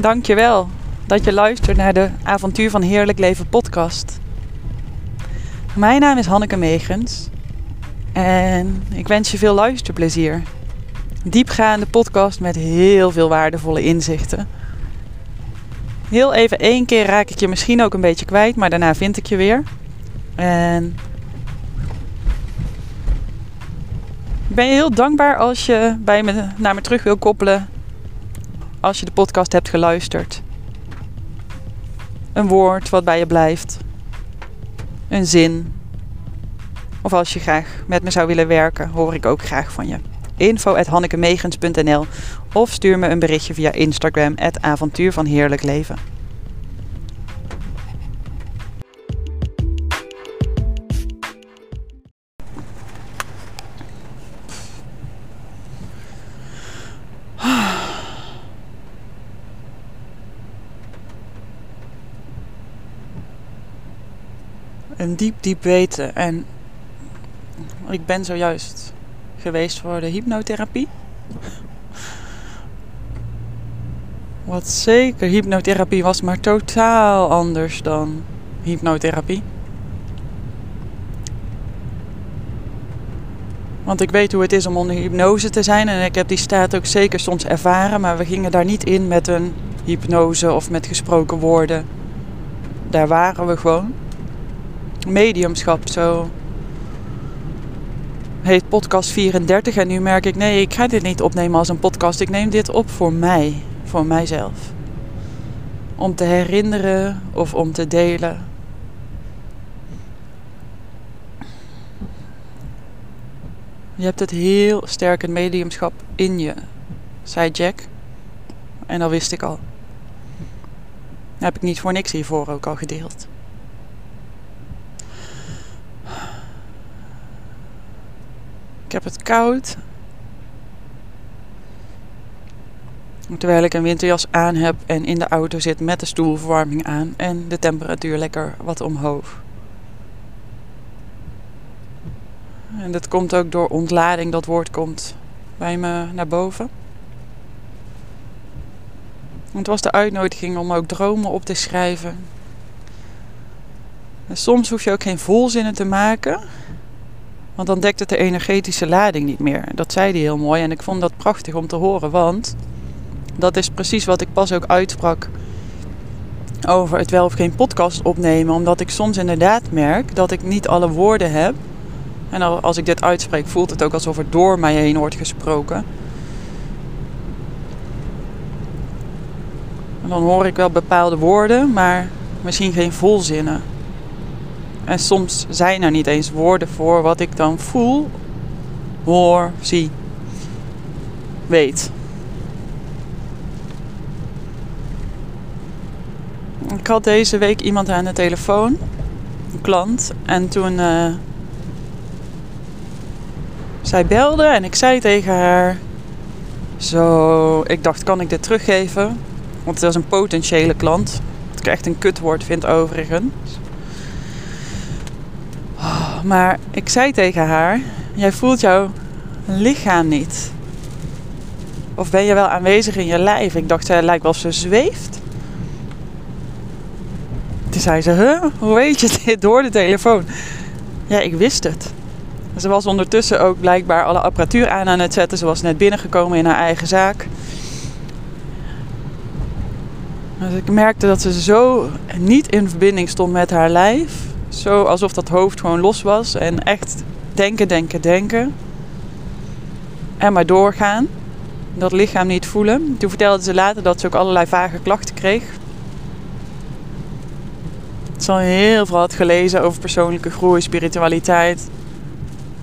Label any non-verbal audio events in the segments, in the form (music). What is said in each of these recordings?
Dankjewel dat je luistert naar de Avontuur van Heerlijk Leven podcast. Mijn naam is Hanneke Megens en ik wens je veel luisterplezier. Diepgaande podcast met heel veel waardevolle inzichten. Heel even één keer raak ik je misschien ook een beetje kwijt, maar daarna vind ik je weer. En ik ben je heel dankbaar als je bij me, naar me terug wil koppelen als je de podcast hebt geluisterd. Een woord wat bij je blijft. Een zin. Of als je graag met me zou willen werken, hoor ik ook graag van je. info.hannekemegens.nl of stuur me een berichtje via Instagram, het avontuur van heerlijk leven. Een diep, diep weten. En ik ben zojuist geweest voor de hypnotherapie. (laughs) Wat zeker hypnotherapie was, maar totaal anders dan hypnotherapie. Want ik weet hoe het is om onder hypnose te zijn en ik heb die staat ook zeker soms ervaren, maar we gingen daar niet in met een hypnose of met gesproken woorden. Daar waren we gewoon. Mediumschap, zo heet podcast 34 en nu merk ik nee, ik ga dit niet opnemen als een podcast. Ik neem dit op voor mij, voor mijzelf. Om te herinneren of om te delen. Je hebt het heel sterk een mediumschap in je, zei Jack. En dat wist ik al. Heb ik niet voor niks hiervoor ook al gedeeld. Ik heb het koud. Terwijl ik een winterjas aan heb en in de auto zit met de stoelverwarming aan en de temperatuur lekker wat omhoog. En dat komt ook door ontlading, dat woord komt bij me naar boven. Het was de uitnodiging om ook dromen op te schrijven. En soms hoef je ook geen volzinnen te maken. Want dan dekt het de energetische lading niet meer. Dat zei hij heel mooi en ik vond dat prachtig om te horen. Want dat is precies wat ik pas ook uitsprak over het wel of geen podcast opnemen. Omdat ik soms inderdaad merk dat ik niet alle woorden heb. En als ik dit uitspreek, voelt het ook alsof er door mij heen wordt gesproken. En dan hoor ik wel bepaalde woorden, maar misschien geen volzinnen. En soms zijn er niet eens woorden voor wat ik dan voel, hoor, zie, weet. Ik had deze week iemand aan de telefoon, een klant, en toen uh, zij belde en ik zei tegen haar, zo, ik dacht, kan ik dit teruggeven? Want het was een potentiële klant, wat ik echt een kutwoord vind overigens. Maar ik zei tegen haar: Jij voelt jouw lichaam niet. Of ben je wel aanwezig in je lijf? Ik dacht, zij lijkt wel ze zweeft. Toen zei ze: huh? Hoe weet je dit door de telefoon? Ja, ik wist het. Ze was ondertussen ook blijkbaar alle apparatuur aan aan het zetten. Ze was net binnengekomen in haar eigen zaak. Dus ik merkte dat ze zo niet in verbinding stond met haar lijf. Zo alsof dat hoofd gewoon los was en echt denken, denken, denken. En maar doorgaan. Dat lichaam niet voelen. Toen vertelde ze later dat ze ook allerlei vage klachten kreeg. Ze al heel veel had gelezen over persoonlijke groei, spiritualiteit.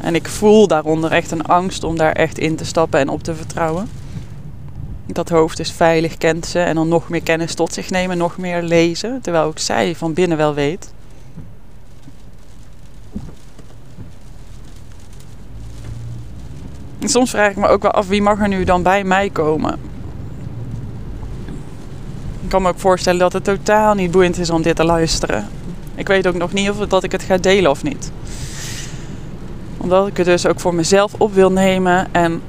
En ik voel daaronder echt een angst om daar echt in te stappen en op te vertrouwen. Dat hoofd is veilig, kent ze en dan nog meer kennis tot zich nemen, nog meer lezen. Terwijl ook zij van binnen wel weet soms vraag ik me ook wel af wie mag er nu dan bij mij komen. Ik kan me ook voorstellen dat het totaal niet boeiend is om dit te luisteren. Ik weet ook nog niet of dat ik het ga delen of niet. Omdat ik het dus ook voor mezelf op wil nemen. En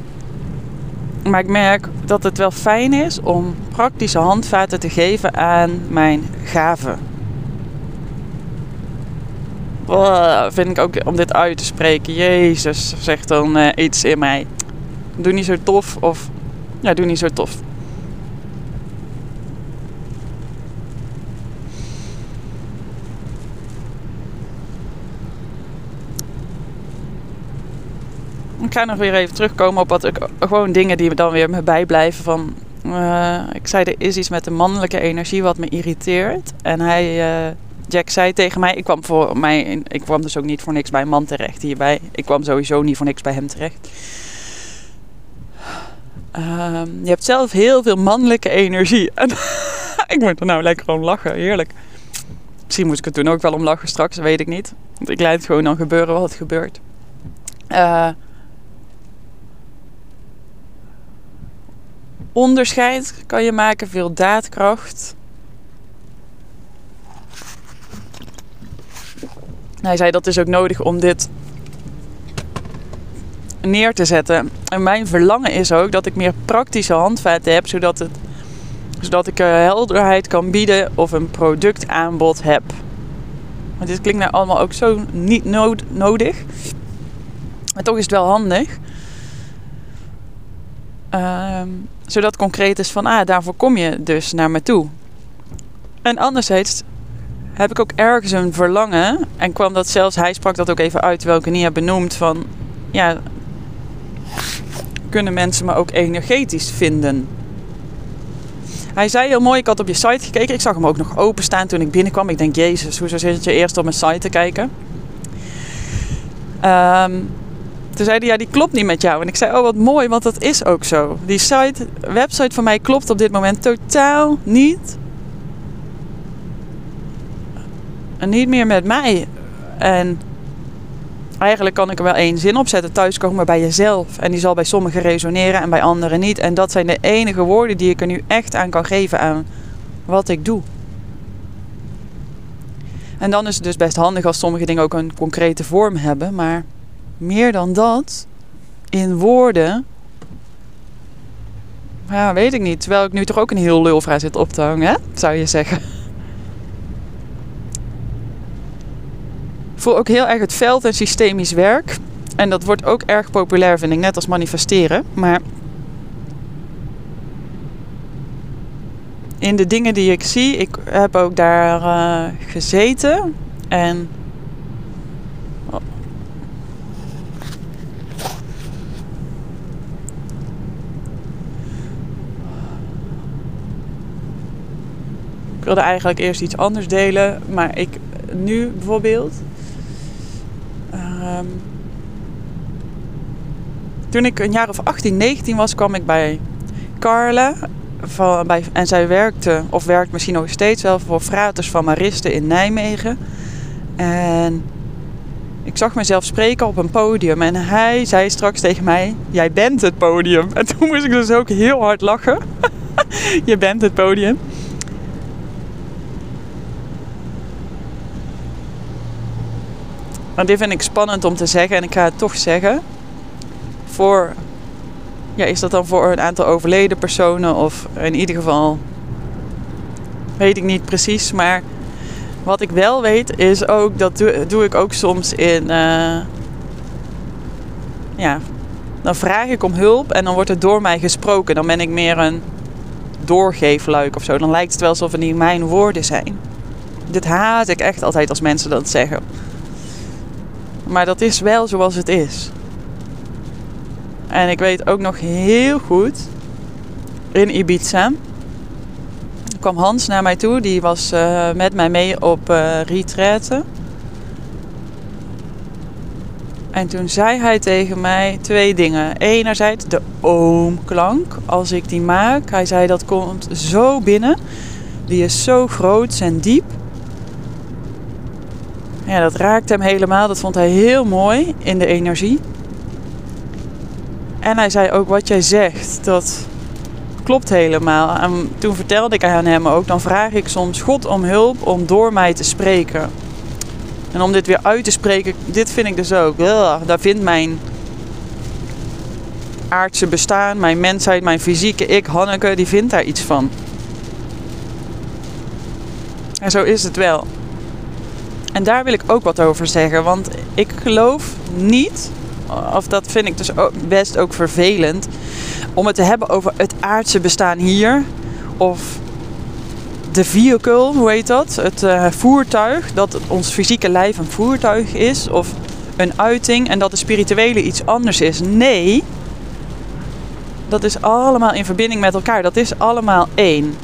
Maar ik merk dat het wel fijn is om praktische handvaten te geven aan mijn gaven. Oh, vind ik ook om dit uit te spreken. Jezus, zegt dan uh, iets in mij. Doe niet zo tof of ja, doe niet zo tof. Ik ga nog weer even terugkomen op wat ik gewoon dingen die dan weer me bijblijven van. Uh, ik zei er is iets met de mannelijke energie wat me irriteert. En hij, Jack zei tegen mij, ik kwam voor mij, ik kwam dus ook niet voor niks bij een man terecht hierbij. Ik kwam sowieso niet voor niks bij hem terecht. Uh, je hebt zelf heel veel mannelijke energie. En (laughs) ik moet er nou lekker gewoon lachen, heerlijk. Misschien moest ik er toen ook wel om lachen straks, weet ik niet. Want ik laat het gewoon dan gebeuren wat gebeurt. Uh, onderscheid kan je maken, veel daadkracht. Hij zei dat is ook nodig om dit neer te zetten. En mijn verlangen is ook dat ik meer praktische handvaten heb, zodat, het, zodat ik helderheid kan bieden of een productaanbod heb. Want dit klinkt nou allemaal ook zo niet nodig. Maar toch is het wel handig. Ehm, zodat concreet is van, ah, daarvoor kom je dus naar me toe. En anderzijds heb ik ook ergens een verlangen. En kwam dat zelfs, hij sprak dat ook even uit, terwijl ik niet heb benoemd. Van ja, kunnen mensen me ook energetisch vinden? Hij zei heel mooi, ik had op je site gekeken. Ik zag hem ook nog openstaan toen ik binnenkwam. Ik denk, jezus, hoezo zit je eerst op mijn site te kijken? Um, toen zei hij, ja, die klopt niet met jou. En ik zei, oh, wat mooi, want dat is ook zo. Die site, website van mij klopt op dit moment totaal niet. En niet meer met mij. En eigenlijk kan ik er wel één zin op zetten. Thuiskomen bij jezelf. En die zal bij sommigen resoneren en bij anderen niet. En dat zijn de enige woorden die ik er nu echt aan kan geven aan wat ik doe. En dan is het dus best handig als sommige dingen ook een concrete vorm hebben. Maar meer dan dat, in woorden, ja, weet ik niet. Terwijl ik nu toch ook een heel lulvraag zit op te hangen, zou je zeggen. Voel ook heel erg het veld en systemisch werk. En dat wordt ook erg populair, vind ik, net als manifesteren. Maar in de dingen die ik zie, ik heb ook daar uh, gezeten. En Ik wilde eigenlijk eerst iets anders delen, maar ik nu bijvoorbeeld. Um, toen ik een jaar of 18, 19 was, kwam ik bij Carla. Van, bij, en zij werkte, of werkt misschien nog steeds wel, voor Fraters van Maristen in Nijmegen. En ik zag mezelf spreken op een podium. En hij zei straks tegen mij: Jij bent het podium. (laughs) En toen moest ik dus ook heel hard lachen. (laughs) Je bent het podium. Maar dit vind ik spannend om te zeggen en ik ga het toch zeggen. Voor, ja, is dat dan voor een aantal overleden personen of in ieder geval, weet ik niet precies. Maar wat ik wel weet is ook, dat doe, doe ik ook soms in, uh, ja, dan vraag ik om hulp en dan wordt het door mij gesproken. Dan ben ik meer een doorgeefluik of zo. Dan lijkt het wel alsof het niet mijn woorden zijn. Dit haat ik echt altijd als mensen dat zeggen. Maar dat is wel zoals het is. En ik weet ook nog heel goed in Ibiza kwam Hans naar mij toe. Die was uh, met mij mee op uh, retraite. En toen zei hij tegen mij twee dingen. Enerzijds de oomklank, als ik die maak. Hij zei dat komt zo binnen. Die is zo groot en diep. Ja, dat raakte hem helemaal. Dat vond hij heel mooi in de energie. En hij zei ook wat jij zegt, dat klopt helemaal. En toen vertelde ik aan hem ook, dan vraag ik soms God om hulp om door mij te spreken. En om dit weer uit te spreken, dit vind ik dus ook. Daar vindt mijn aardse bestaan, mijn mensheid, mijn fysieke ik, Hanneke, die vindt daar iets van. En zo is het wel. En daar wil ik ook wat over zeggen, want ik geloof niet, of dat vind ik dus best ook vervelend, om het te hebben over het aardse bestaan hier, of de vehicle, hoe heet dat? Het uh, voertuig, dat ons fysieke lijf een voertuig is, of een uiting, en dat de spirituele iets anders is. Nee, dat is allemaal in verbinding met elkaar. Dat is allemaal één.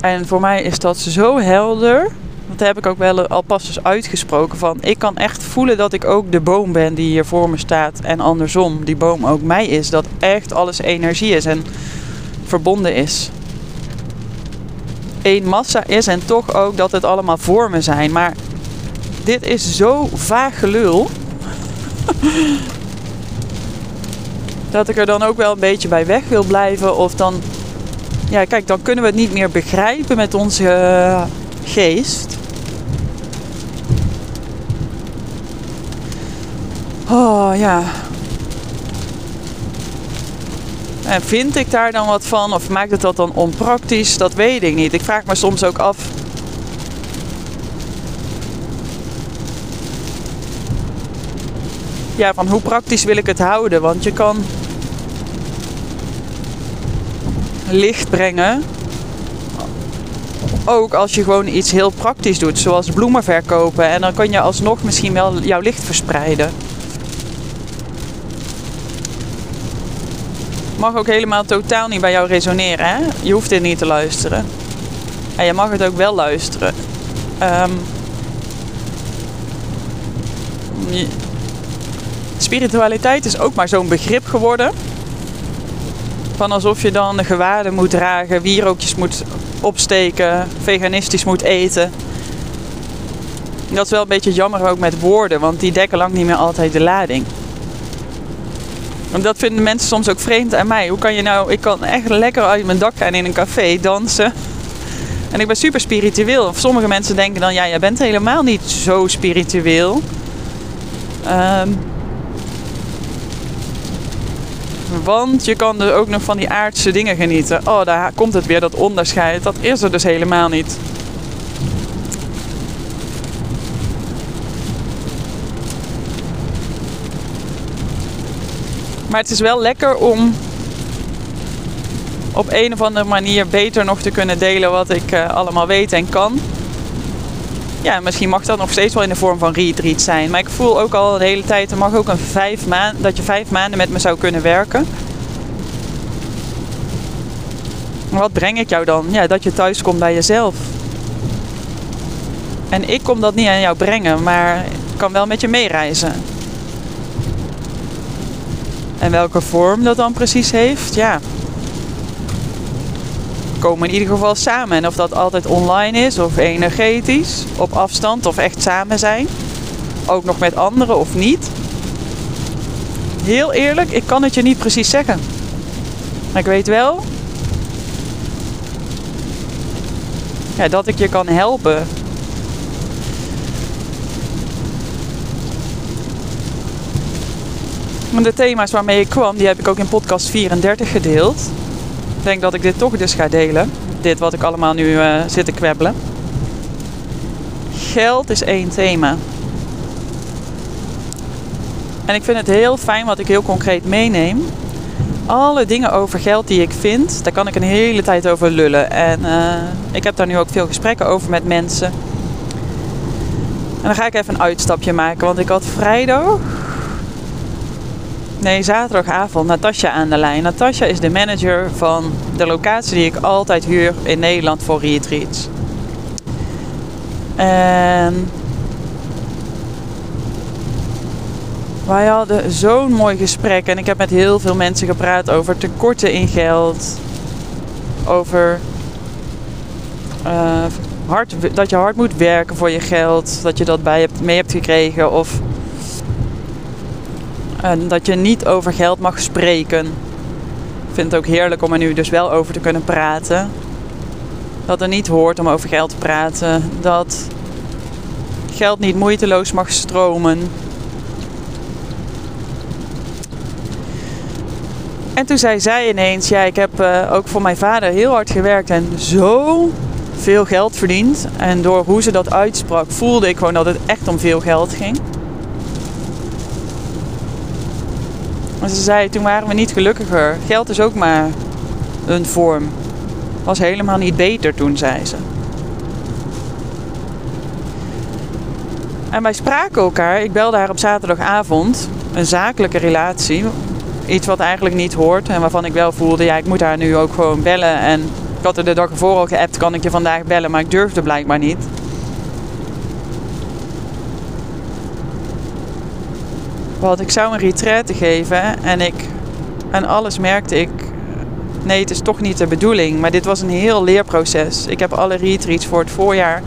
En voor mij is dat zo helder. Dat heb ik ook wel al pas uitgesproken. Van ik kan echt voelen dat ik ook de boom ben die hier voor me staat. En andersom, die boom ook mij is. Dat echt alles energie is en verbonden is. Eén massa is en toch ook dat het allemaal vormen zijn. Maar dit is zo vaag gelul. (laughs) dat ik er dan ook wel een beetje bij weg wil blijven. Of dan, ja, kijk, dan kunnen we het niet meer begrijpen met onze eh, geest. Oh ja. En vind ik daar dan wat van? Of maakt het dat dan onpraktisch? Dat weet ik niet. Ik vraag me soms ook af. Ja, van hoe praktisch wil ik het houden? Want je kan licht brengen. Ook als je gewoon iets heel praktisch doet, zoals bloemen verkopen. En dan kan je alsnog misschien wel jouw licht verspreiden. Mag ook helemaal totaal niet bij jou resoneren. Hè? Je hoeft dit niet te luisteren. En je mag het ook wel luisteren. Um, spiritualiteit is ook maar zo'n begrip geworden. Van alsof je dan de gewaden moet dragen, wierookjes moet opsteken, veganistisch moet eten. Dat is wel een beetje jammer ook met woorden, want die dekken lang niet meer altijd de lading. Want dat vinden mensen soms ook vreemd aan mij. Hoe kan je nou, ik kan echt lekker uit mijn dak gaan in een café dansen. En ik ben super spiritueel. Sommige mensen denken dan, ja, jij bent helemaal niet zo spiritueel. Um, want je kan er ook nog van die aardse dingen genieten. Oh, daar komt het weer, dat onderscheid. Dat is er dus helemaal niet. Maar het is wel lekker om op een of andere manier beter nog te kunnen delen wat ik uh, allemaal weet en kan. Ja, misschien mag dat nog steeds wel in de vorm van retreat zijn. Maar ik voel ook al de hele tijd, er mag ook een vijf maanden, dat je vijf maanden met me zou kunnen werken. Wat breng ik jou dan? Ja, dat je thuis komt bij jezelf. En ik kom dat niet aan jou brengen, maar ik kan wel met je meereizen. En welke vorm dat dan precies heeft, ja. Komen in ieder geval samen. En of dat altijd online is of energetisch, op afstand of echt samen zijn. Ook nog met anderen of niet. Heel eerlijk, ik kan het je niet precies zeggen. Maar ik weet wel ja, dat ik je kan helpen. De thema's waarmee ik kwam, die heb ik ook in podcast 34 gedeeld. Denk dat ik dit toch dus ga delen. Dit wat ik allemaal nu uh, zit te kwebbelen. Geld is één thema. En ik vind het heel fijn wat ik heel concreet meeneem alle dingen over geld die ik vind, daar kan ik een hele tijd over lullen. En uh, ik heb daar nu ook veel gesprekken over met mensen. En dan ga ik even een uitstapje maken, want ik had vrijdag, nee zaterdagavond, Natasja aan de lijn. Natasja is de manager van de locatie die ik altijd huur in Nederland voor retreats. En Wij hadden zo'n mooi gesprek en ik heb met heel veel mensen gepraat over tekorten in geld. Over uh, hard, dat je hard moet werken voor je geld. Dat je dat bij hebt, mee hebt gekregen. Of dat je niet over geld mag spreken. Ik vind het ook heerlijk om er nu dus wel over te kunnen praten. Dat er niet hoort om over geld te praten. Dat geld niet moeiteloos mag stromen En toen zei zij ineens, ja, ik heb uh, ook voor mijn vader heel hard gewerkt en zo veel geld verdiend. En door hoe ze dat uitsprak, voelde ik gewoon dat het echt om veel geld ging. Maar ze zei, toen waren we niet gelukkiger. Geld is ook maar een vorm. Was helemaal niet beter toen, zei ze. En wij spraken elkaar. Ik belde haar op zaterdagavond. Een zakelijke relatie. Iets wat eigenlijk niet hoort. En waarvan ik wel voelde, ja, ik moet haar nu ook gewoon bellen. En ik had er de dag ervoor al geappt, kan ik je vandaag bellen. Maar ik durfde blijkbaar niet. Want ik zou een retraite geven. En ik aan alles merkte ik, nee, het is toch niet de bedoeling. Maar dit was een heel leerproces. Ik heb alle retreats voor het voorjaar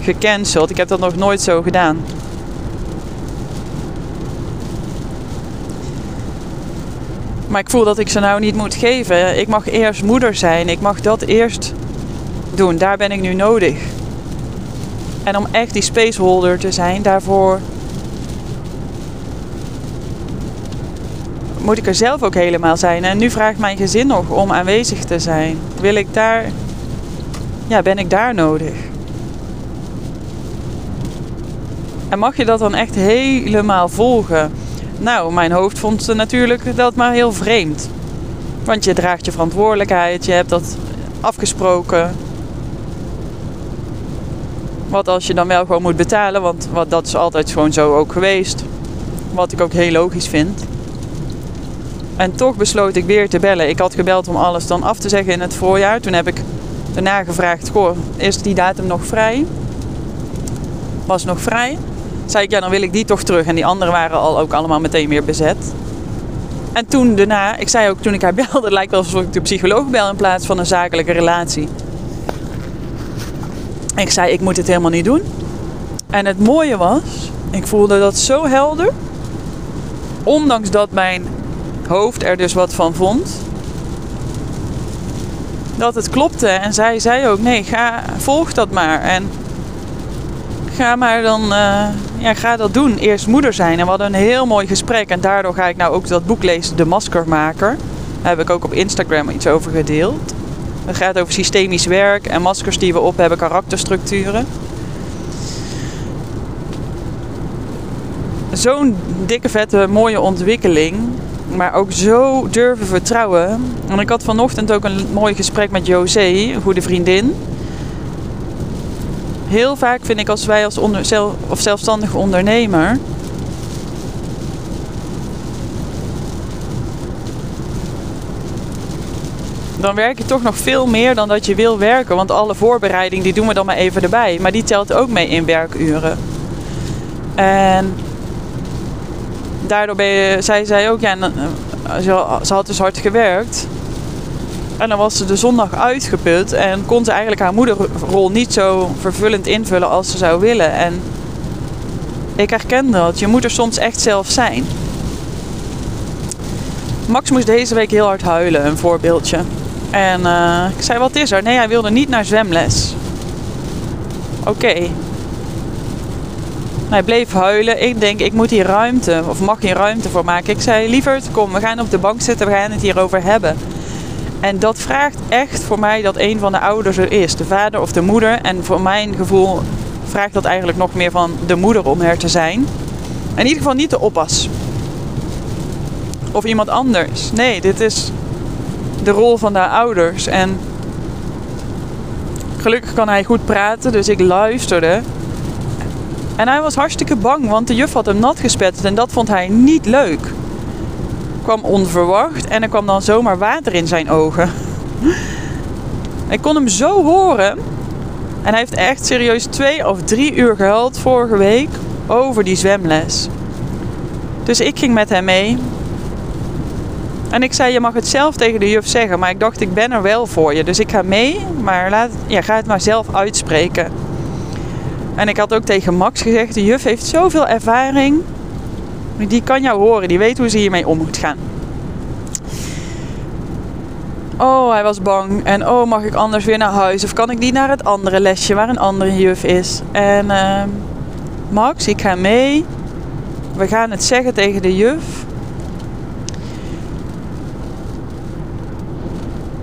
gecanceld. Ik heb dat nog nooit zo gedaan. Maar ik voel dat ik ze nou niet moet geven. Ik mag eerst moeder zijn. Ik mag dat eerst doen. Daar ben ik nu nodig. En om echt die spaceholder te zijn, daarvoor moet ik er zelf ook helemaal zijn. En nu vraagt mijn gezin nog om aanwezig te zijn. Wil ik daar, ja, ben ik daar nodig? En mag je dat dan echt helemaal volgen? Nou, mijn hoofd vond natuurlijk dat maar heel vreemd. Want je draagt je verantwoordelijkheid, je hebt dat afgesproken. Wat als je dan wel gewoon moet betalen, want wat, dat is altijd gewoon zo ook geweest. Wat ik ook heel logisch vind. En toch besloot ik weer te bellen. Ik had gebeld om alles dan af te zeggen in het voorjaar. Toen heb ik daarna gevraagd: Goh, is die datum nog vrij? Was nog vrij zei ik, ja, dan wil ik die toch terug. En die anderen waren al ook allemaal meteen weer bezet. En toen daarna, ik zei ook toen ik haar (laughs) belde, lijkt wel alsof ik de psycholoog bel in plaats van een zakelijke relatie. Ik zei, ik moet het helemaal niet doen. En het mooie was, ik voelde dat zo helder. Ondanks dat mijn hoofd er dus wat van vond. Dat het klopte. En zij zei ook, nee, ga, volg dat maar. En ga maar dan, uh, ja, ga dat doen. Eerst moeder zijn. En we hadden een heel mooi gesprek. En daardoor ga ik nou ook dat boek lezen, De Maskermaker. Daar heb ik ook op Instagram iets over gedeeld. Het gaat over systemisch werk en maskers die we op hebben, karakterstructuren. Zo'n dikke, vette, mooie ontwikkeling. Maar ook zo durven vertrouwen. En ik had vanochtend ook een mooi gesprek met José, een goede vriendin heel vaak vind ik als wij als onder, zelf, of zelfstandige ondernemer. Dan werk je toch nog veel meer dan dat je wil werken. Want alle voorbereiding die doen we dan maar even erbij. Maar die telt ook mee in werkuren. En daardoor ben zij ook, ja, ze had dus hard gewerkt. En dan was ze de zondag uitgeput en kon ze eigenlijk haar moederrol niet zo vervullend invullen als ze zou willen. En ik herken dat. Je moet er soms echt zelf zijn. Max moest deze week heel hard huilen, een voorbeeldje. En uh, ik zei, wat is er? Nee, hij wilde niet naar zwemles. Oké. Hij bleef huilen. Ik denk, ik moet hier ruimte, of mag hier ruimte voor maken. Ik zei, lieverd, kom, we gaan op de bank zitten, we gaan het hierover hebben. En dat vraagt echt voor mij dat een van de ouders er is, de vader of de moeder. En voor mijn gevoel vraagt dat eigenlijk nog meer van de moeder om er te zijn. In ieder geval niet de oppas. Of iemand anders. Nee, dit is de rol van de ouders. En gelukkig kan hij goed praten, dus ik luisterde. En hij was hartstikke bang, want de juf had hem nat gespetterd en dat vond hij niet leuk kwam onverwacht en er kwam dan zomaar water in zijn ogen. (laughs) Ik kon hem zo horen. En hij heeft echt serieus twee of drie uur gehuild vorige week over die zwemles. Dus ik ging met hem mee. En ik zei, je mag het zelf tegen de juf zeggen. Maar ik dacht, ik ben er wel voor je. Dus ik ga mee, maar laat, ja, ga het maar zelf uitspreken. En ik had ook tegen Max gezegd, de juf heeft zoveel ervaring. Die kan jou horen, die weet hoe ze hiermee om moet gaan. Oh, hij was bang. En oh, mag ik anders weer naar huis? Of kan ik niet naar het andere lesje waar een andere juf is? En uh, Max, ik ga mee. We gaan het zeggen tegen de juf.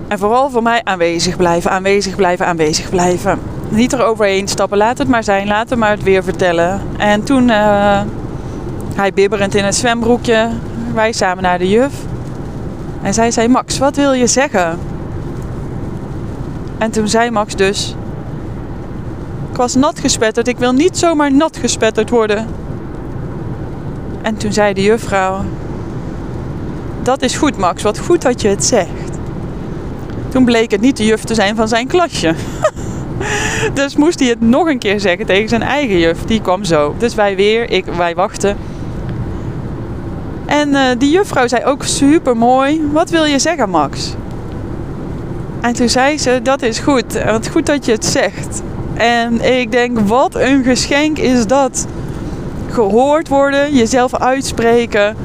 En vooral voor mij aanwezig blijven, aanwezig blijven, aanwezig blijven. Niet eroverheen stappen, laat het maar zijn, laat hem maar het weer vertellen. En toen, uh, hij bibberend in het zwembroekje, wij samen naar de juf. En zij zei, Max, wat wil je zeggen? En toen zei Max dus, ik was nat gespetterd, ik wil niet zomaar nat gespetterd worden. En toen zei de juffrouw, dat is goed Max, wat goed dat je het zegt. Toen bleek het niet de juf te zijn van zijn klasje. (laughs) (laughs) dus moest hij het nog een keer zeggen tegen zijn eigen juf. Die kwam zo. Dus wij weer, ik, wij wachten. En uh, die juffrouw zei ook super mooi: Wat wil je zeggen, Max? En toen zei ze: Dat is goed. Wat goed dat je het zegt. En ik denk: Wat een geschenk is dat. Gehoord worden, jezelf uitspreken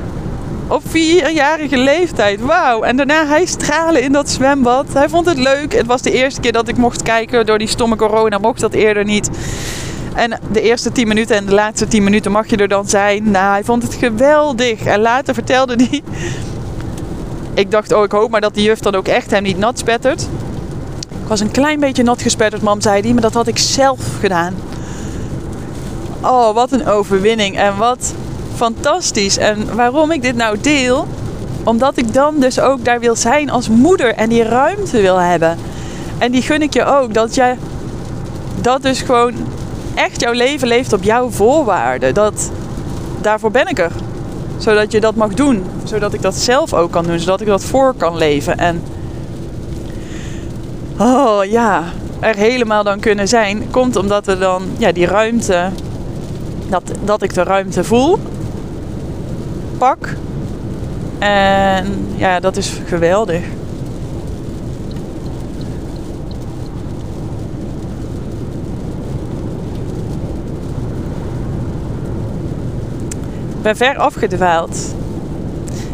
op vierjarige leeftijd. Wauw. En daarna hij stralen in dat zwembad. Hij vond het leuk. Het was de eerste keer dat ik mocht kijken. Door die stomme corona mocht dat eerder niet. En de eerste 10 minuten en de laatste 10 minuten mag je er dan zijn. Nou, hij vond het geweldig. En later vertelde hij. (laughs) Ik dacht, oh, ik hoop maar dat die juf dan ook echt hem niet nat spettert. Ik was een klein beetje nat gespetterd, mam, zei hij. Maar dat had ik zelf gedaan. Oh, wat een overwinning. En wat fantastisch. En waarom ik dit nou deel? Omdat ik dan dus ook daar wil zijn als moeder en die ruimte wil hebben. En die gun ik je ook. Dat jij dat dus gewoon echt jouw leven leeft op jouw voorwaarden. Dat, daarvoor ben ik er. Zodat je dat mag doen. Zodat ik dat zelf ook kan doen. Zodat ik dat voor kan leven. En oh ja, er helemaal dan kunnen zijn. Komt omdat er dan ja, die ruimte. Dat, dat ik de ruimte voel En ja, dat is geweldig. Ik ben ver afgedwaald.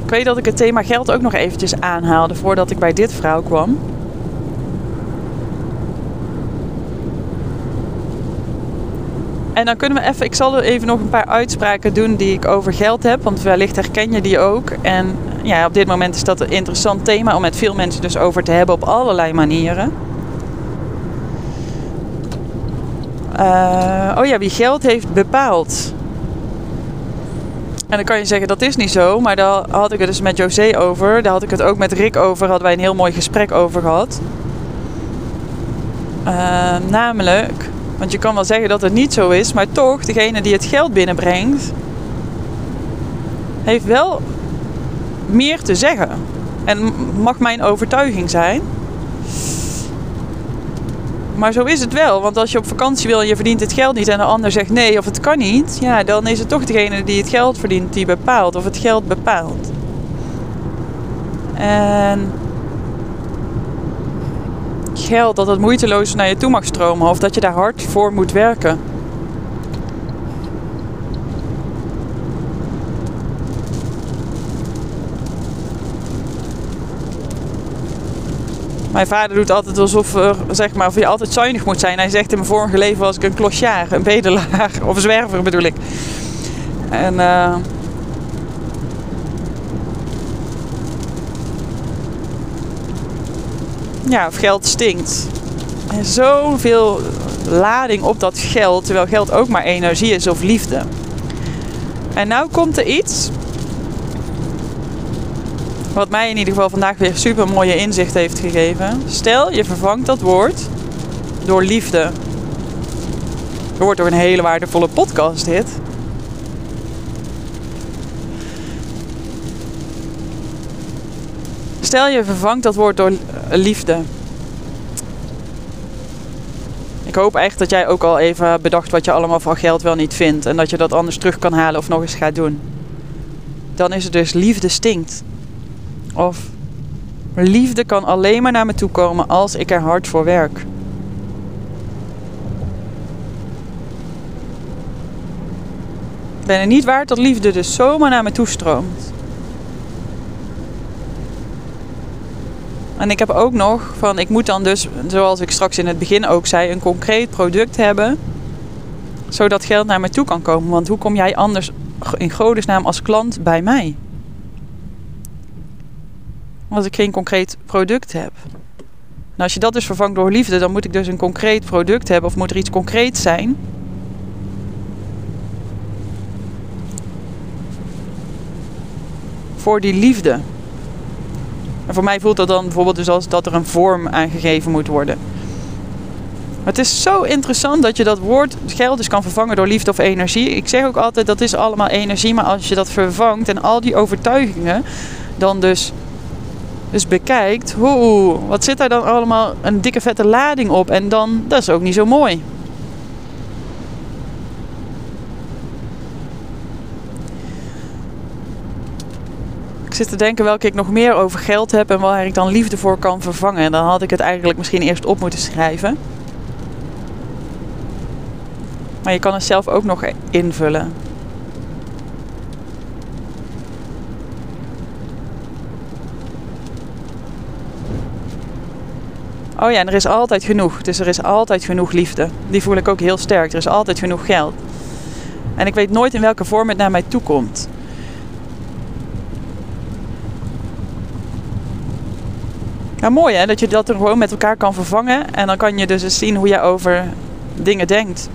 Ik weet dat ik het thema geld ook nog eventjes aanhaalde voordat ik bij dit vrouw kwam. En dan kunnen we even, ik zal er even nog een paar uitspraken doen die ik over geld heb, want wellicht herken je die ook. En ja, op dit moment is dat een interessant thema om met veel mensen dus over te hebben op allerlei manieren. Uh, oh ja, wie geld heeft bepaald. En dan kan je zeggen dat is niet zo, maar daar had ik het dus met José over. Daar had ik het ook met Rick over, hadden wij een heel mooi gesprek over gehad. Uh, namelijk, want je kan wel zeggen dat het niet zo is, maar toch, degene die het geld binnenbrengt, heeft wel meer te zeggen. En mag mijn overtuiging zijn. Maar zo is het wel. Want als je op vakantie wil en je verdient het geld niet en de ander zegt nee of het kan niet, ja, dan is het toch degene die het geld verdient die bepaalt of het geld bepaalt. En geld dat het moeiteloos naar je toe mag stromen of dat je daar hard voor moet werken. Mijn vader doet altijd alsof er, zeg maar, of je altijd zuinig moet zijn. Hij zegt in mijn vorige leven was ik een klosjaar, een bedelaar (laughs) of een zwerver bedoel ik. En uh, ja, of geld stinkt. En zoveel lading op dat geld, terwijl geld ook maar energie is of liefde. En nou komt er iets wat mij in ieder geval vandaag weer super mooie inzicht heeft gegeven. Stel, je vervangt dat woord door liefde. Er wordt door een hele waardevolle podcast dit. Stel je vervangt dat woord door liefde. Ik hoop echt dat jij ook al even bedacht wat je allemaal van geld wel niet vindt. En dat je dat anders terug kan halen of nog eens gaat doen. Dan is het dus liefde stinkt. Of liefde kan alleen maar naar me toe komen als ik er hard voor werk. Ik ben er niet waard dat liefde dus zomaar naar me toe stroomt. En ik heb ook nog van, ik moet dan dus, zoals ik straks in het begin ook zei, een concreet product hebben. Zodat geld naar me toe kan komen. Want hoe kom jij anders in godesnaam als klant bij mij? Als ik geen concreet product heb. Nou, als je dat dus vervangt door liefde, dan moet ik dus een concreet product hebben of moet er iets concreets zijn. Voor die liefde. En voor mij voelt dat dan bijvoorbeeld dus als dat er een vorm aangegeven moet worden. Maar het is zo interessant dat je dat woord geld dus kan vervangen door liefde of energie. Ik zeg ook altijd dat is allemaal energie, maar als je dat vervangt en al die overtuigingen dan dus, dus bekijkt, hoe, wat zit daar dan allemaal een dikke vette lading op en dan, dat is ook niet zo mooi. Zit te denken welke ik nog meer over geld heb en waar ik dan liefde voor kan vervangen. En dan had ik het eigenlijk misschien eerst op moeten schrijven. Maar je kan het zelf ook nog invullen. Oh ja, en er is altijd genoeg. Dus er is altijd genoeg liefde. Die voel ik ook heel sterk. Er is altijd genoeg geld. En ik weet nooit in welke vorm het naar mij toe komt. Nou, mooi hè, dat je dat er gewoon met elkaar kan vervangen. En dan kan je dus eens zien hoe je over dingen denkt.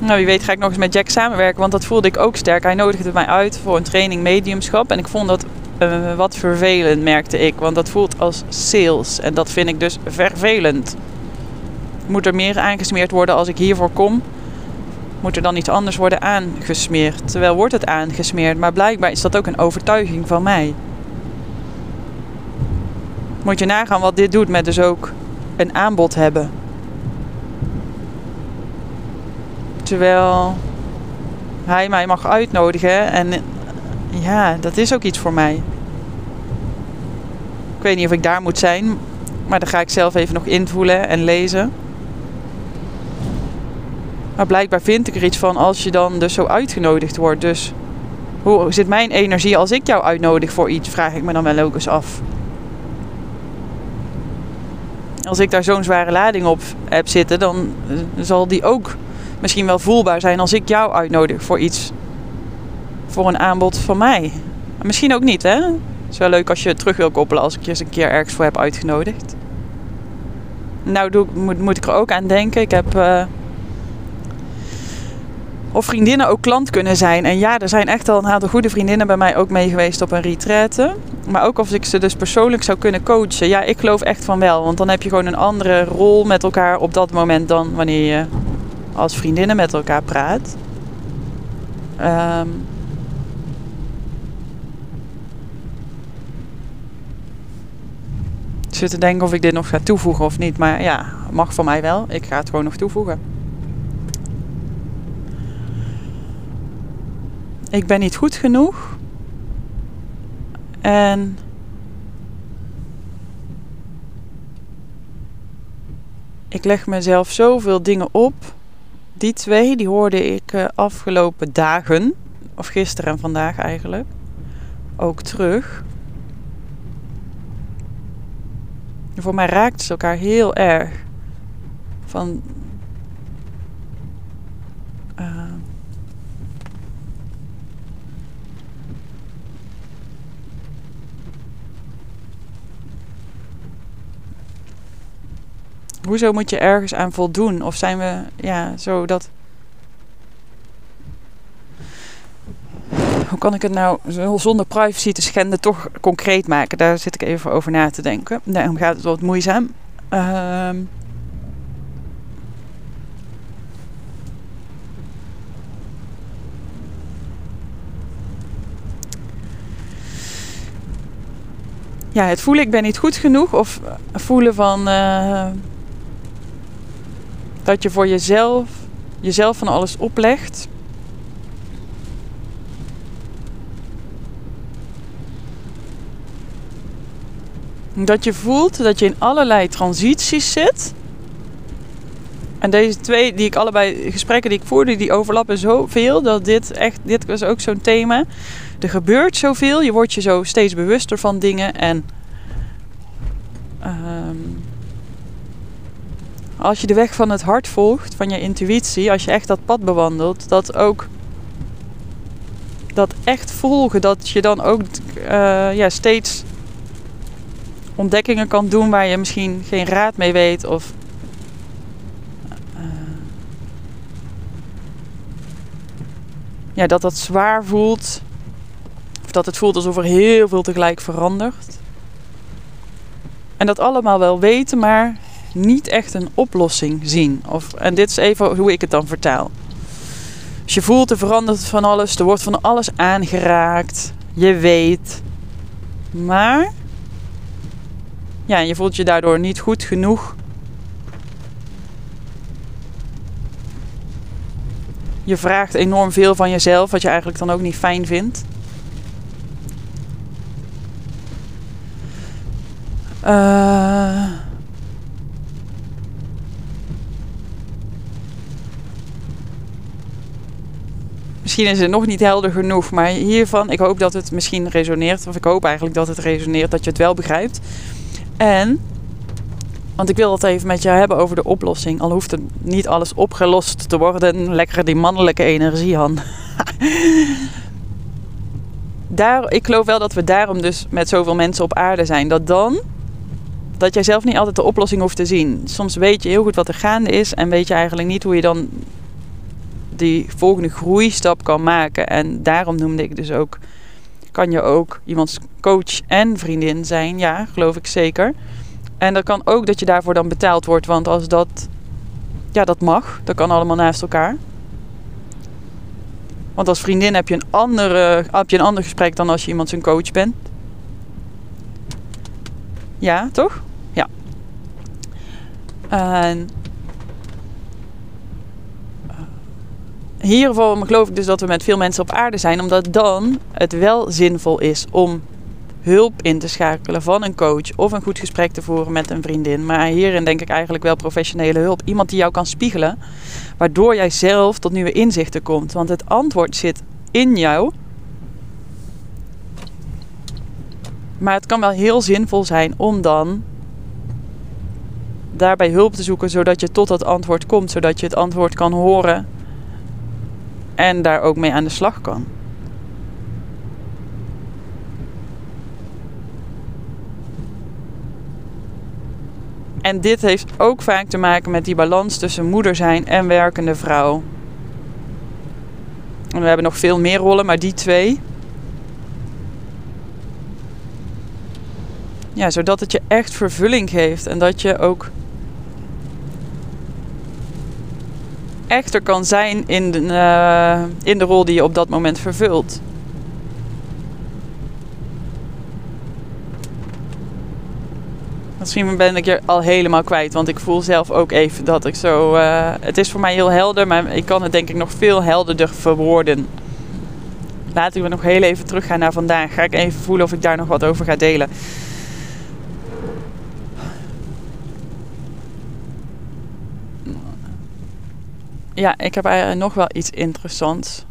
Nou, wie weet ga ik nog eens met Jack samenwerken, want dat voelde ik ook sterk. Hij nodigde mij uit voor een training mediumschap en ik vond dat uh, wat vervelend, merkte ik. Want dat voelt als sales en dat vind ik dus vervelend. Moet er meer aangesmeerd worden als ik hiervoor kom? Moet er dan iets anders worden aangesmeerd? Terwijl wordt het aangesmeerd, maar blijkbaar is dat ook een overtuiging van mij. Moet je nagaan wat dit doet met dus ook een aanbod hebben. Terwijl hij mij mag uitnodigen. En ja, dat is ook iets voor mij. Ik weet niet of ik daar moet zijn. Maar dan ga ik zelf even nog invoelen en lezen. Maar blijkbaar vind ik er iets van als je dan dus zo uitgenodigd wordt. Dus hoe zit mijn energie als ik jou uitnodig voor iets? Vraag ik me dan wel ook eens af. Als ik daar zo'n zware lading op heb zitten, dan zal die ook misschien wel voelbaar zijn als ik jou uitnodig voor iets. Voor een aanbod van mij. Misschien ook niet, hè? Het is wel leuk als je het terug wil koppelen als ik je eens een keer ergens voor heb uitgenodigd. Nou doe, moet, moet ik er ook aan denken. Ik heb. Uh, of vriendinnen ook klant kunnen zijn. En ja, er zijn echt al een aantal goede vriendinnen bij mij ook mee geweest op een retraite. Maar ook of ik ze dus persoonlijk zou kunnen coachen. Ja, ik geloof echt van wel. Want dan heb je gewoon een andere rol met elkaar op dat moment dan wanneer je als vriendinnen met elkaar praat. Um, ik zit te denken of ik dit nog ga toevoegen of niet. Maar ja, mag voor mij wel. Ik ga het gewoon nog toevoegen. Ik ben niet goed genoeg. En ik leg mezelf zoveel dingen op die twee die hoorde ik uh, afgelopen dagen, of gisteren en vandaag eigenlijk, ook terug. Voor mij raakten ze elkaar heel erg. Van. Uh, hoezo moet je ergens aan voldoen? Of zijn we ja, zo dat. Hoe kan ik het nou zonder privacy te schenden toch concreet maken? Daar zit ik even over na te denken. Daarom gaat het wat moeizaam. Uh, ja, het voelen ik ben niet goed genoeg of voelen van uh, dat je voor jezelf, jezelf van alles oplegt. Dat je voelt dat je in allerlei transities zit. En deze twee, die ik allebei, gesprekken die ik voerde, die overlappen zoveel. Dat dit echt, dit was ook zo'n thema. Er gebeurt zoveel, je wordt je zo steeds bewuster van dingen. En um, als je de weg van het hart volgt, van je intuïtie, als je echt dat pad bewandelt, dat ook dat echt volgen, dat je dan ook uh, ja, steeds ontdekkingen kan doen waar je misschien geen raad mee weet of uh, ja, dat dat zwaar voelt of dat het voelt alsof er heel veel tegelijk verandert. En dat allemaal wel weten, maar niet echt een oplossing zien. Of, en dit is even hoe ik het dan vertaal. Dus je voelt, er verandert van alles, er wordt van alles aangeraakt. Je weet. Maar ja, je voelt je daardoor niet goed genoeg. Je vraagt enorm veel van jezelf, wat je eigenlijk dan ook niet fijn vindt. Uh, misschien is het nog niet helder genoeg, maar hiervan, ik hoop dat het misschien resoneert. Of ik hoop eigenlijk dat het resoneert, dat je het wel begrijpt. En, want ik wil het even met jou hebben over de oplossing. Al hoeft het niet alles opgelost te worden. Lekker die mannelijke energie, Han. (laughs) Daar, ik geloof wel dat we daarom dus met zoveel mensen op aarde zijn. Dat dan dat jij zelf niet altijd de oplossing hoeft te zien. Soms weet je heel goed wat er gaande is en weet je eigenlijk niet hoe je dan die volgende groeistap kan maken. En daarom noemde ik dus ook, kan je ook iemands coach en vriendin zijn. Ja, geloof ik zeker. En dat kan ook dat je daarvoor dan betaald wordt, want als dat, ja, dat mag, dat kan allemaal naast elkaar. Want als vriendin heb je een, andere, heb je een ander gesprek dan als je iemand zijn coach bent. Ja, toch? En hiervoor geloof ik dus dat we met veel mensen op aarde zijn, omdat dan het wel zinvol is om hulp in te schakelen van een coach of een goed gesprek te voeren met een vriendin. Maar hierin denk ik eigenlijk wel professionele hulp. Iemand die jou kan spiegelen, waardoor jij zelf tot nieuwe inzichten komt. Want het antwoord zit in jou. Maar het kan wel heel zinvol zijn om dan daarbij hulp te zoeken, zodat je tot dat antwoord komt, zodat je het antwoord kan horen en daar ook mee aan de slag kan. En dit heeft ook vaak te maken met die balans tussen moeder zijn en werkende vrouw. En we hebben nog veel meer rollen, maar die twee. Ja, zodat het je echt vervulling geeft en dat je ook echter kan zijn in de, uh, in de rol die je op dat moment vervult. Misschien ben ik je al helemaal kwijt, want ik voel zelf ook even dat ik zo. Uh, het is voor mij heel helder, maar ik kan het denk ik nog veel helderder verwoorden. Laten we nog heel even teruggaan naar vandaag. Ga ik even voelen of ik daar nog wat over ga delen. Ja, ik heb eigenlijk nog wel iets interessants.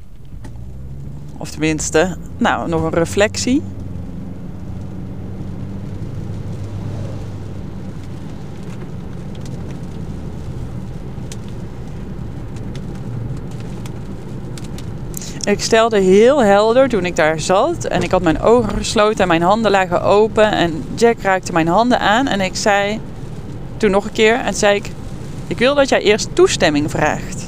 Of tenminste, nou, nog een reflectie. Ik stelde heel helder toen ik daar zat en ik had mijn ogen gesloten en mijn handen lagen open en Jack raakte mijn handen aan en ik zei toen nog een keer en zei ik, ik wil dat jij eerst toestemming vraagt.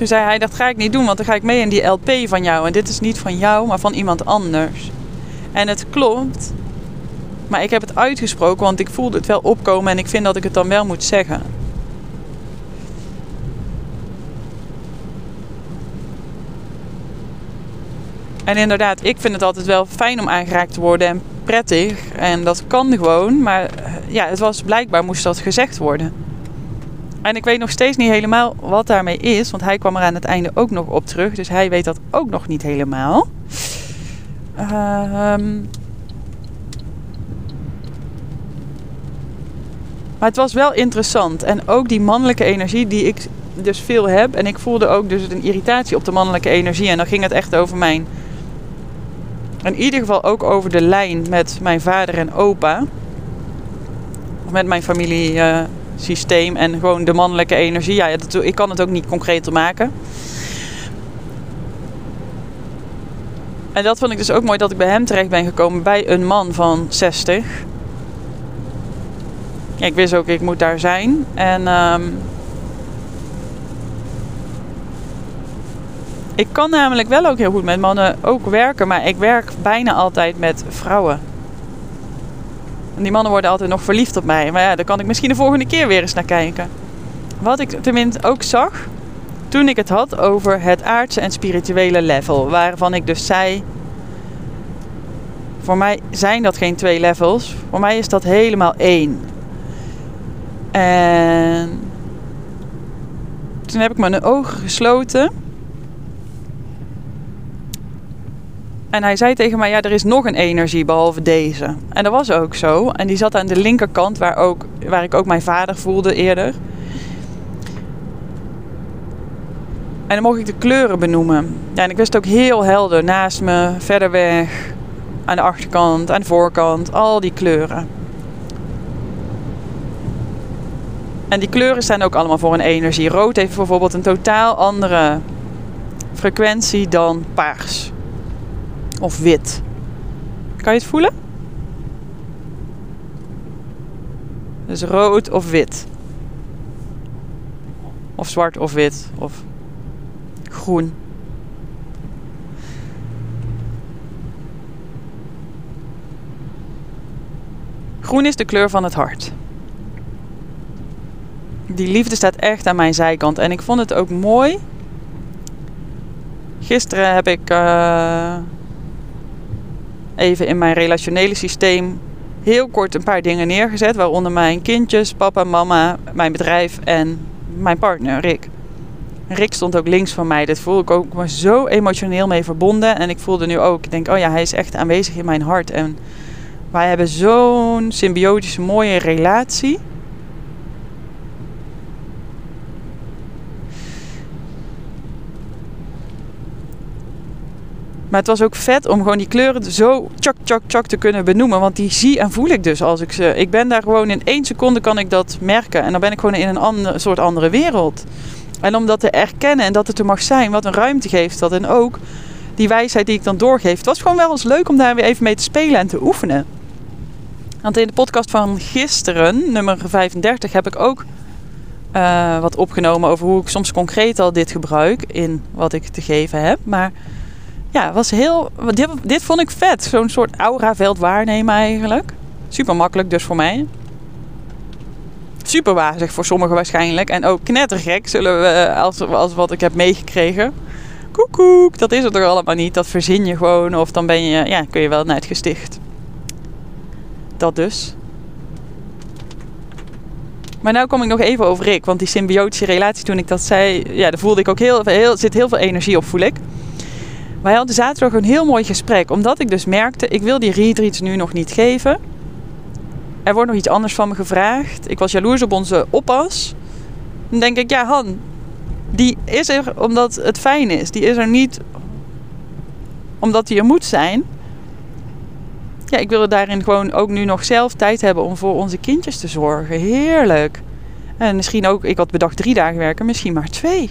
Toen zei hij, dat ga ik niet doen, want dan ga ik mee in die LP van jou. En dit is niet van jou, maar van iemand anders. En het klopt. Maar ik heb het uitgesproken, want ik voelde het wel opkomen en ik vind dat ik het dan wel moet zeggen. En inderdaad, ik vind het altijd wel fijn om aangeraakt te worden en prettig. En dat kan gewoon, maar eh, ja, het was blijkbaar moest dat gezegd worden. En ik weet nog steeds niet helemaal wat daarmee is. Want hij kwam er aan het einde ook nog op terug. Dus hij weet dat ook nog niet helemaal. Um, maar het was wel interessant. En ook die mannelijke energie die ik dus veel heb. En ik voelde ook dus een irritatie op de mannelijke energie. En dan ging het echt over mijn... In ieder geval ook over de lijn met mijn vader en opa. Of met mijn familie... Uh, systeem en gewoon de mannelijke energie. Ja, ik kan het ook niet concreter maken. En dat vond ik dus ook mooi dat ik bij hem terecht ben gekomen bij een man van 60. Ik wist ook, ik moet daar zijn. En ehm, ik kan namelijk wel ook heel goed met mannen ook werken, maar ik werk bijna altijd met vrouwen. Die mannen worden altijd nog verliefd op mij. Maar ja, daar kan ik misschien de volgende keer weer eens naar kijken. Wat ik tenminste ook zag toen ik het had over het aardse en spirituele level. Waarvan ik dus zei. Voor mij zijn dat geen twee levels. Voor mij is dat helemaal één. En toen heb ik mijn ogen gesloten. En hij zei tegen mij: Ja, er is nog een energie behalve deze. En dat was ook zo. En die zat aan de linkerkant, waar, ook, waar ik ook mijn vader voelde eerder. En dan mocht ik de kleuren benoemen. Ja, en ik wist ook heel helder naast me, verder weg, aan de achterkant, aan de voorkant, al die kleuren. En die kleuren staan ook allemaal voor een energie. Rood heeft bijvoorbeeld een totaal andere frequentie dan paars of wit. Kan je het voelen? Dus rood of wit. Of zwart of wit. Of groen. Groen is de kleur van het hart. Die liefde staat echt aan mijn zijkant. En ik vond het ook mooi. Gisteren heb ik uh, even in mijn relationele systeem heel kort een paar dingen neergezet. Waaronder mijn kindjes, papa, mama, mijn bedrijf en mijn partner Rick. Rick stond ook links van mij. Dit voelde ik ook maar zo emotioneel mee verbonden. En ik voelde nu ook, ik denk, oh ja, hij is echt aanwezig in mijn hart. En wij hebben zo'n symbiotische, mooie relatie. Maar het was ook vet om gewoon die kleuren zo tjak, tjak, tjak te kunnen benoemen. Want die zie en voel ik dus als ik ze... Ik ben daar gewoon in één seconde kan ik dat merken. En dan ben ik gewoon in een andere, soort andere wereld. En om dat te erkennen en dat het er mag zijn, wat een ruimte geeft dat. En ook die wijsheid die ik dan doorgeef. Het was gewoon wel eens leuk om daar weer even mee te spelen en te oefenen. Want in de podcast van gisteren, nummer 35, heb ik ook uh, wat opgenomen over hoe ik soms concreet al dit gebruik in wat ik te geven heb. Maar ja, was heel, dit, dit vond ik vet. Zo'n soort auraveld waarnemen eigenlijk. Super makkelijk dus voor mij. Super wazig voor sommigen waarschijnlijk. En ook knettergek zullen we, als, als wat ik heb meegekregen. Koekoek, dat is het er allemaal niet. Dat verzin je gewoon. Of dan ben je, ja, kun je wel naar het gesticht. Dat dus. Maar nu kom ik nog even over Rick. Want die symbiotische relatie, toen ik dat zei, ja, daar voelde ik ook heel, heel, zit heel veel energie op, voel ik. Wij hadden zaterdag een heel mooi gesprek. Omdat ik dus merkte, ik wil die retreats nu nog niet geven. Er wordt nog iets anders van me gevraagd. Ik was jaloers op onze oppas. Dan denk ik, ja Han, die is er omdat het fijn is. Die is er niet omdat hij er moet zijn. Ja, ik wilde daarin gewoon ook nu nog zelf tijd hebben om voor onze kindjes te zorgen. Heerlijk. En misschien ook, ik had bedacht drie dagen werken, misschien maar twee.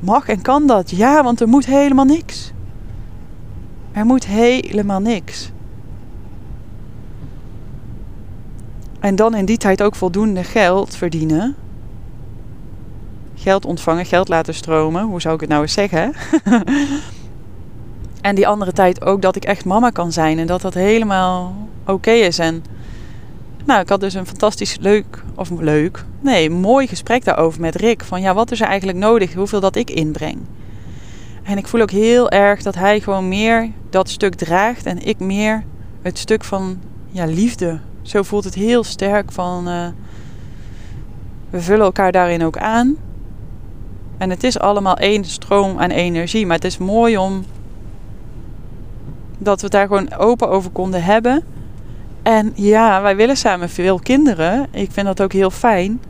Mag en kan dat? Ja, want er moet helemaal niks. Er moet helemaal niks. En dan in die tijd ook voldoende geld verdienen. Geld ontvangen, geld laten stromen. Hoe zou ik het nou eens zeggen? (laughs) en die andere tijd ook dat ik echt mama kan zijn. En dat dat helemaal oké is. En nou, ik had dus een fantastisch leuk, of leuk, nee, mooi gesprek daarover met Rick. Van ja, wat is er eigenlijk nodig? Hoeveel dat ik inbreng? En ik voel ook heel erg dat hij gewoon meer dat stuk draagt en ik meer het stuk van ja, liefde. Zo voelt het heel sterk van uh, we vullen elkaar daarin ook aan. En het is allemaal één stroom aan energie. Maar het is mooi om dat we daar gewoon open over konden hebben. En ja, wij willen samen veel kinderen. Ik vind dat ook heel fijn.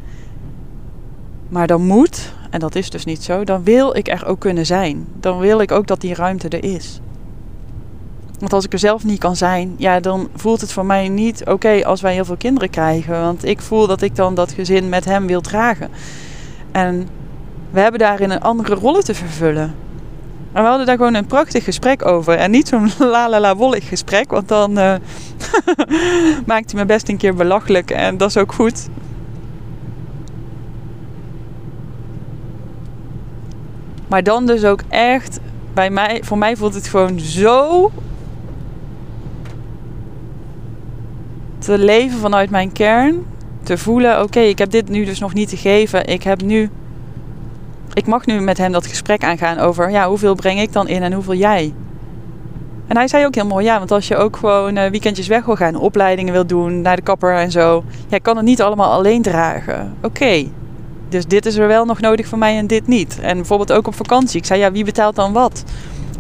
Maar dan moet, en dat is dus niet zo, dan wil ik er ook kunnen zijn. Dan wil ik ook dat die ruimte er is. Want als ik er zelf niet kan zijn, ja, dan voelt het voor mij niet oké als wij heel veel kinderen krijgen. Want ik voel dat ik dan dat gezin met hem wil dragen. En we hebben daarin een andere rollen te vervullen. En we hadden daar gewoon een prachtig gesprek over. En niet zo'n (laughs) la la la wollig gesprek, want dan uh, (laughs) maakt hij me best een keer belachelijk. En dat is ook goed. Maar dan dus ook echt, bij mij, voor mij voelt het gewoon zo te leven vanuit mijn kern. Te voelen, oké, ik heb dit nu dus nog niet te geven. Ik heb nu, ik mag nu met hem dat gesprek aangaan over, ja, hoeveel breng ik dan in en hoeveel jij? En hij zei ook heel mooi, ja, want als je ook gewoon uh, weekendjes weg wil gaan, opleidingen wil doen, naar de kapper en zo, jij kan het niet allemaal alleen dragen. Oké, dus dit is er wel nog nodig voor mij en dit niet. En bijvoorbeeld ook op vakantie. Ik zei, ja, wie betaalt dan wat?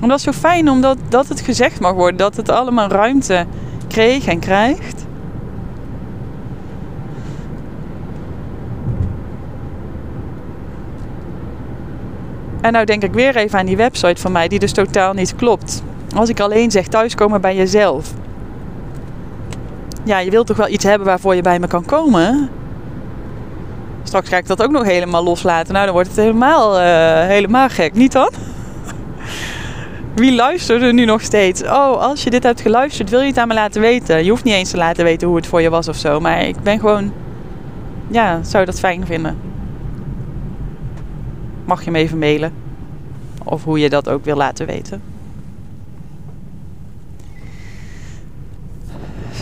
En dat is zo fijn omdat dat het gezegd mag worden, dat het allemaal ruimte kreeg en krijgt. En nou denk ik weer even aan die website van mij, die dus totaal niet klopt. Als ik alleen zeg thuiskomen bij jezelf. Ja, je wilt toch wel iets hebben waarvoor je bij me kan komen? Straks ga ik dat ook nog helemaal loslaten. Nou, dan wordt het helemaal, uh, helemaal gek, niet dan? (laughs) Wie luistert er nu nog steeds? Oh, als je dit hebt geluisterd, wil je het aan me laten weten? Je hoeft niet eens te laten weten hoe het voor je was of zo. Maar ik ben gewoon... Ja, zou dat fijn vinden? Mag je me even mailen? Of hoe je dat ook wil laten weten.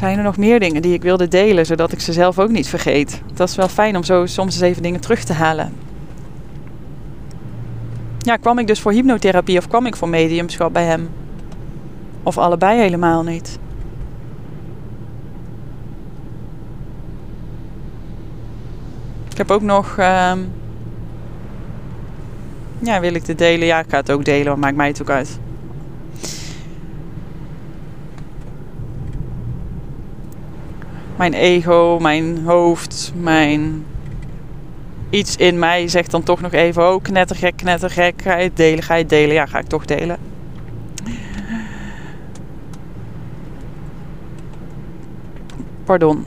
Zijn er nog meer dingen die ik wilde delen, zodat ik ze zelf ook niet vergeet? Dat is wel fijn om zo soms eens even dingen terug te halen. Ja, kwam ik dus voor hypnotherapie of kwam ik voor mediumschap bij hem? Of allebei helemaal niet? Ik heb ook nog. Uh, ja, wil ik dit delen? Ja, ik ga het ook delen, wat maakt mij het ook uit. Mijn ego, mijn hoofd, mijn iets in mij zegt dan toch nog even: Oh, knettergek, knettergek. Ga je het delen? Ga je het delen? Ja, ga ik toch delen. Pardon.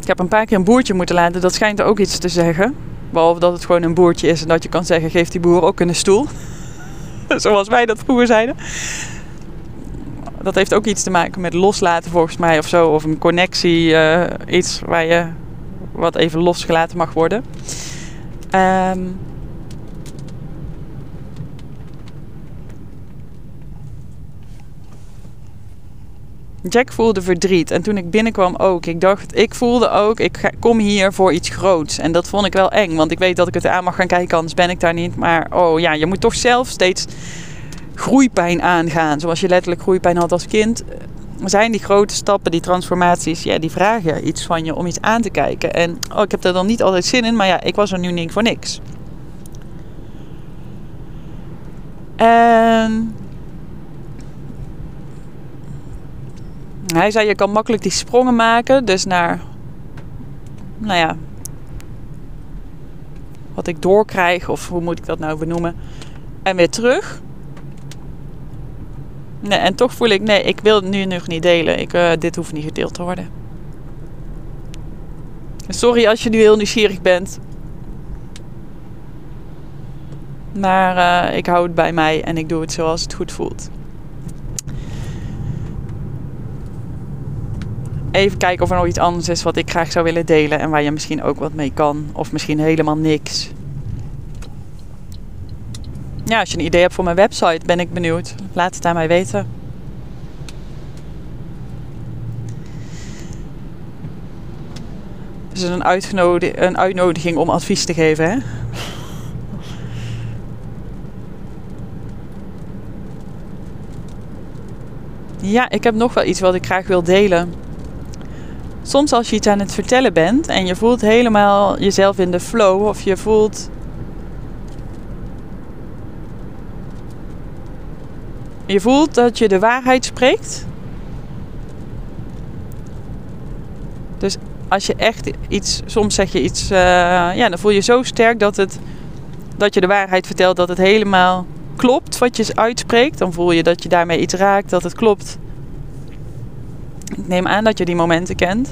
Ik heb een paar keer een boertje moeten laten. Dat schijnt ook iets te zeggen. Behalve dat het gewoon een boertje is en dat je kan zeggen: geef die boer ook een stoel. (laughs) Zoals wij dat vroeger zeiden dat heeft ook iets te maken met loslaten volgens mij of zo. Of een connectie, uh, iets waar je wat even losgelaten mag worden. Um, Jack voelde verdriet. En toen ik binnenkwam ook. Ik dacht, ik voelde ook, ik kom hier voor iets groots. En dat vond ik wel eng. Want ik weet dat ik het aan mag gaan kijken, anders ben ik daar niet. Maar oh ja, je moet toch zelf steeds groeipijn aangaan. Zoals je letterlijk groeipijn had als kind. Zijn die grote stappen, die transformaties, ja, die vragen iets van je om iets aan te kijken. En oh, ik heb er dan niet altijd zin in, maar ja, ik was er nu niet voor niks. En hij zei, je kan makkelijk die sprongen maken. Dus naar, nou ja, wat ik doorkrijg, of hoe moet ik dat nou benoemen. En weer terug. En toch voel ik, nee, ik wil het nu nog niet delen. Ik, uh, dit hoeft niet gedeeld te worden. Sorry als je nu heel nieuwsgierig bent. Maar uh, ik hou het bij mij en ik doe het zoals het goed voelt. Even kijken of er nog iets anders is wat ik graag zou willen delen en waar je misschien ook wat mee kan. Of misschien helemaal niks ja, als je een idee hebt voor mijn website, ben ik benieuwd. Laat het aan mij weten. Het is een, een uitnodiging om advies te geven, hè? Ja, ik heb nog wel iets wat ik graag wil delen. Soms als je iets aan het vertellen bent en je voelt helemaal jezelf in de flow of je voelt Je voelt dat je de waarheid spreekt. Dus als je echt iets, soms zeg je iets, uh, ja, dan voel je zo sterk dat, het, dat je de waarheid vertelt, dat het helemaal klopt wat je uitspreekt. Dan voel je dat je daarmee iets raakt, dat het klopt. Ik neem aan dat je die momenten kent.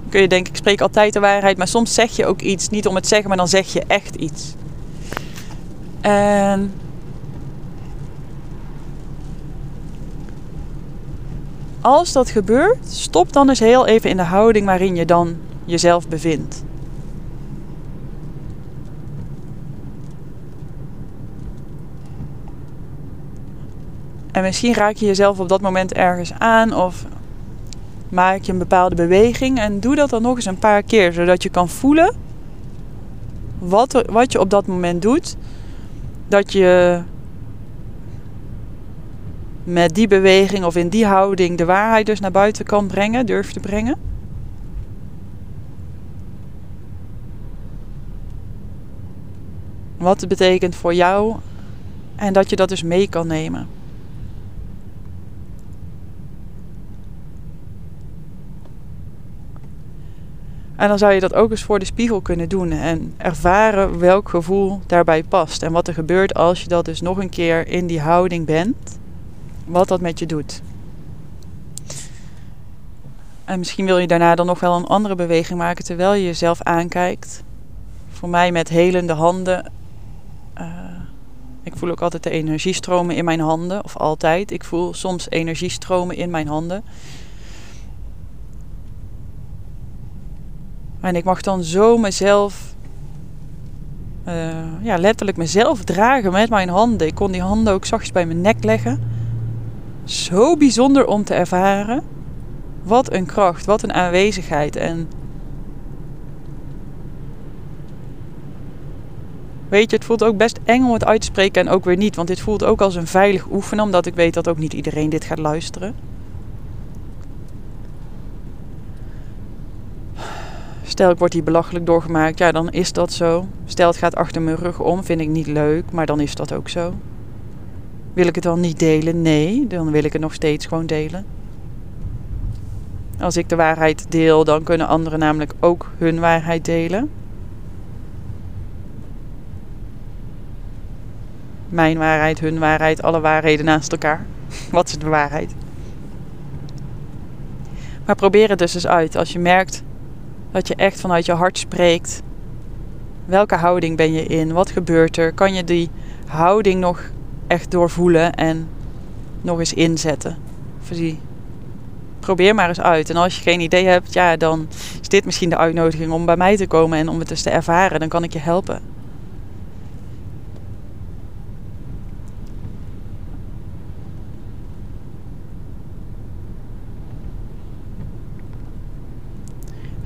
Dan kun je denken, ik spreek altijd de waarheid, maar soms zeg je ook iets, niet om het zeggen, maar dan zeg je echt iets. En als dat gebeurt, stop dan eens heel even in de houding waarin je dan jezelf bevindt. En misschien raak je jezelf op dat moment ergens aan of maak je een bepaalde beweging en doe dat dan nog eens een paar keer, zodat je kan voelen wat, wat je op dat moment doet. Dat je met die beweging of in die houding de waarheid dus naar buiten kan brengen, durft te brengen. Wat het betekent voor jou en dat je dat dus mee kan nemen. En dan zou je dat ook eens voor de spiegel kunnen doen en ervaren welk gevoel daarbij past. En wat er gebeurt als je dat dus nog een keer in die houding bent, wat dat met je doet. En misschien wil je daarna dan nog wel een andere beweging maken terwijl je jezelf aankijkt. Voor mij met helende handen. Uh, ik voel ook altijd de energiestromen in mijn handen, of altijd. Ik voel soms energiestromen in mijn handen. En ik mag dan zo mezelf, uh, ja, letterlijk mezelf dragen met mijn handen. Ik kon die handen ook zachtjes bij mijn nek leggen. Zo bijzonder om te ervaren. Wat een kracht, wat een aanwezigheid. En weet je, het voelt ook best eng om het uit te spreken en ook weer niet. Want dit voelt ook als een veilig oefenen, omdat ik weet dat ook niet iedereen dit gaat luisteren. Stel ik word hier belachelijk doorgemaakt, ja dan is dat zo. Stel het gaat achter mijn rug om, vind ik niet leuk, maar dan is dat ook zo. Wil ik het dan niet delen? Nee, dan wil ik het nog steeds gewoon delen. Als ik de waarheid deel, dan kunnen anderen namelijk ook hun waarheid delen. Mijn waarheid, hun waarheid, alle waarheden naast elkaar. (laughs) Wat is de waarheid? Maar probeer het dus eens uit. Als je merkt dat je echt vanuit je hart spreekt. Welke houding ben je in? Wat gebeurt er? Kan je die houding nog echt doorvoelen en nog eens inzetten? Probeer maar eens uit. En als je geen idee hebt, ja, dan is dit misschien de uitnodiging om bij mij te komen en om het eens te ervaren. Dan kan ik je helpen.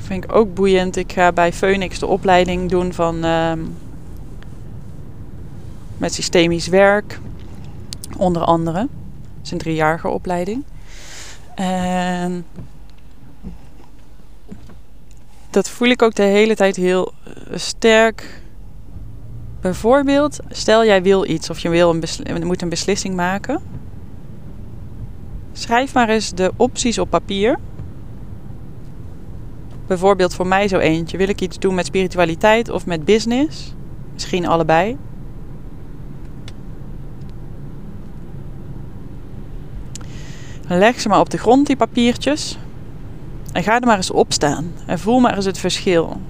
vind ik ook boeiend. Ik ga bij Phoenix de opleiding doen van ehm, met systemisch werk, onder andere. Het is een driejarige opleiding. En dat voel ik ook de hele tijd heel eh, sterk. Bijvoorbeeld, stel jij wil iets of je wil een moet een beslissing maken. Schrijf maar eens de opties op papier Bijvoorbeeld voor mij zo eentje. Wil ik iets doen met spiritualiteit of met business? Misschien allebei. Leg ze maar op de grond, die papiertjes. En ga er maar eens op staan. En voel maar eens het verschil.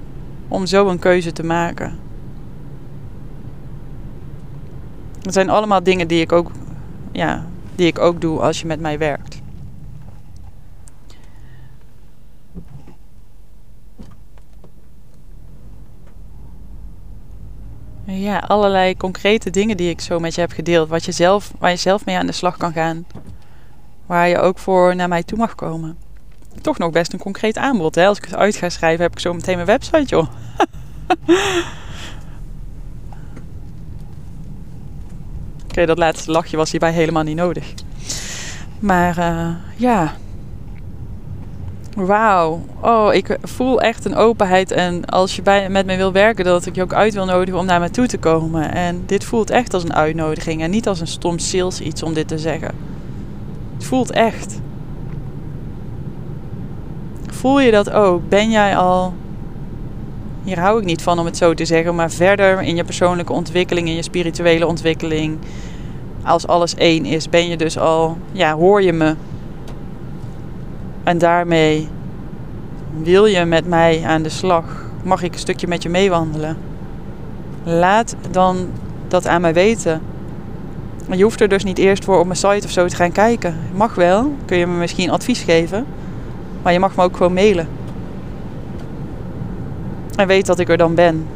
Om zo een keuze te maken. Het zijn allemaal dingen die ik ook, ja, die ik ook doe als je met mij werkt. Ja, allerlei concrete dingen die ik zo met je heb gedeeld. Wat je zelf, waar je zelf mee aan de slag kan gaan. Waar je ook voor naar mij toe mag komen. Toch nog best een concreet aanbod. Hè? Als ik het uit ga schrijven, heb ik zo meteen mijn website, joh. (laughs) Oké, dat laatste lachje was hierbij helemaal niet nodig. Maar uh, ja, Wauw. Oh, ik voel echt een openheid. En als je bij, met me wil werken, dat ik je ook uit wil nodigen om naar me toe te komen. En dit voelt echt als een uitnodiging. En niet als een stom sales iets om dit te zeggen. Het voelt echt. Voel je dat ook? Ben jij al. Hier hou ik niet van om het zo te zeggen, maar verder in je persoonlijke ontwikkeling, in je spirituele ontwikkeling. Als alles één is, ben je dus al. Ja, hoor je me en daarmee wil je met mij aan de slag? Mag ik een stukje met je meewandelen? Laat dan dat aan mij weten. Maar je hoeft er dus niet eerst voor op mijn site of zo te gaan kijken. Mag wel, kun je me misschien advies geven. Maar je mag me ook gewoon mailen. En weet dat ik er dan ben.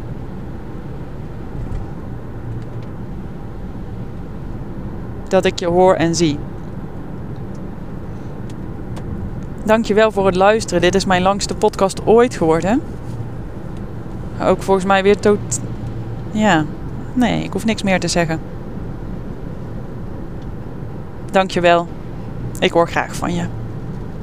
Dat ik je hoor en zie. Dankjewel voor het luisteren. Dit is mijn langste podcast ooit geworden. Ook volgens mij weer tot. Ja, nee, ik hoef niks meer te zeggen. Dankjewel. Ik hoor graag van je.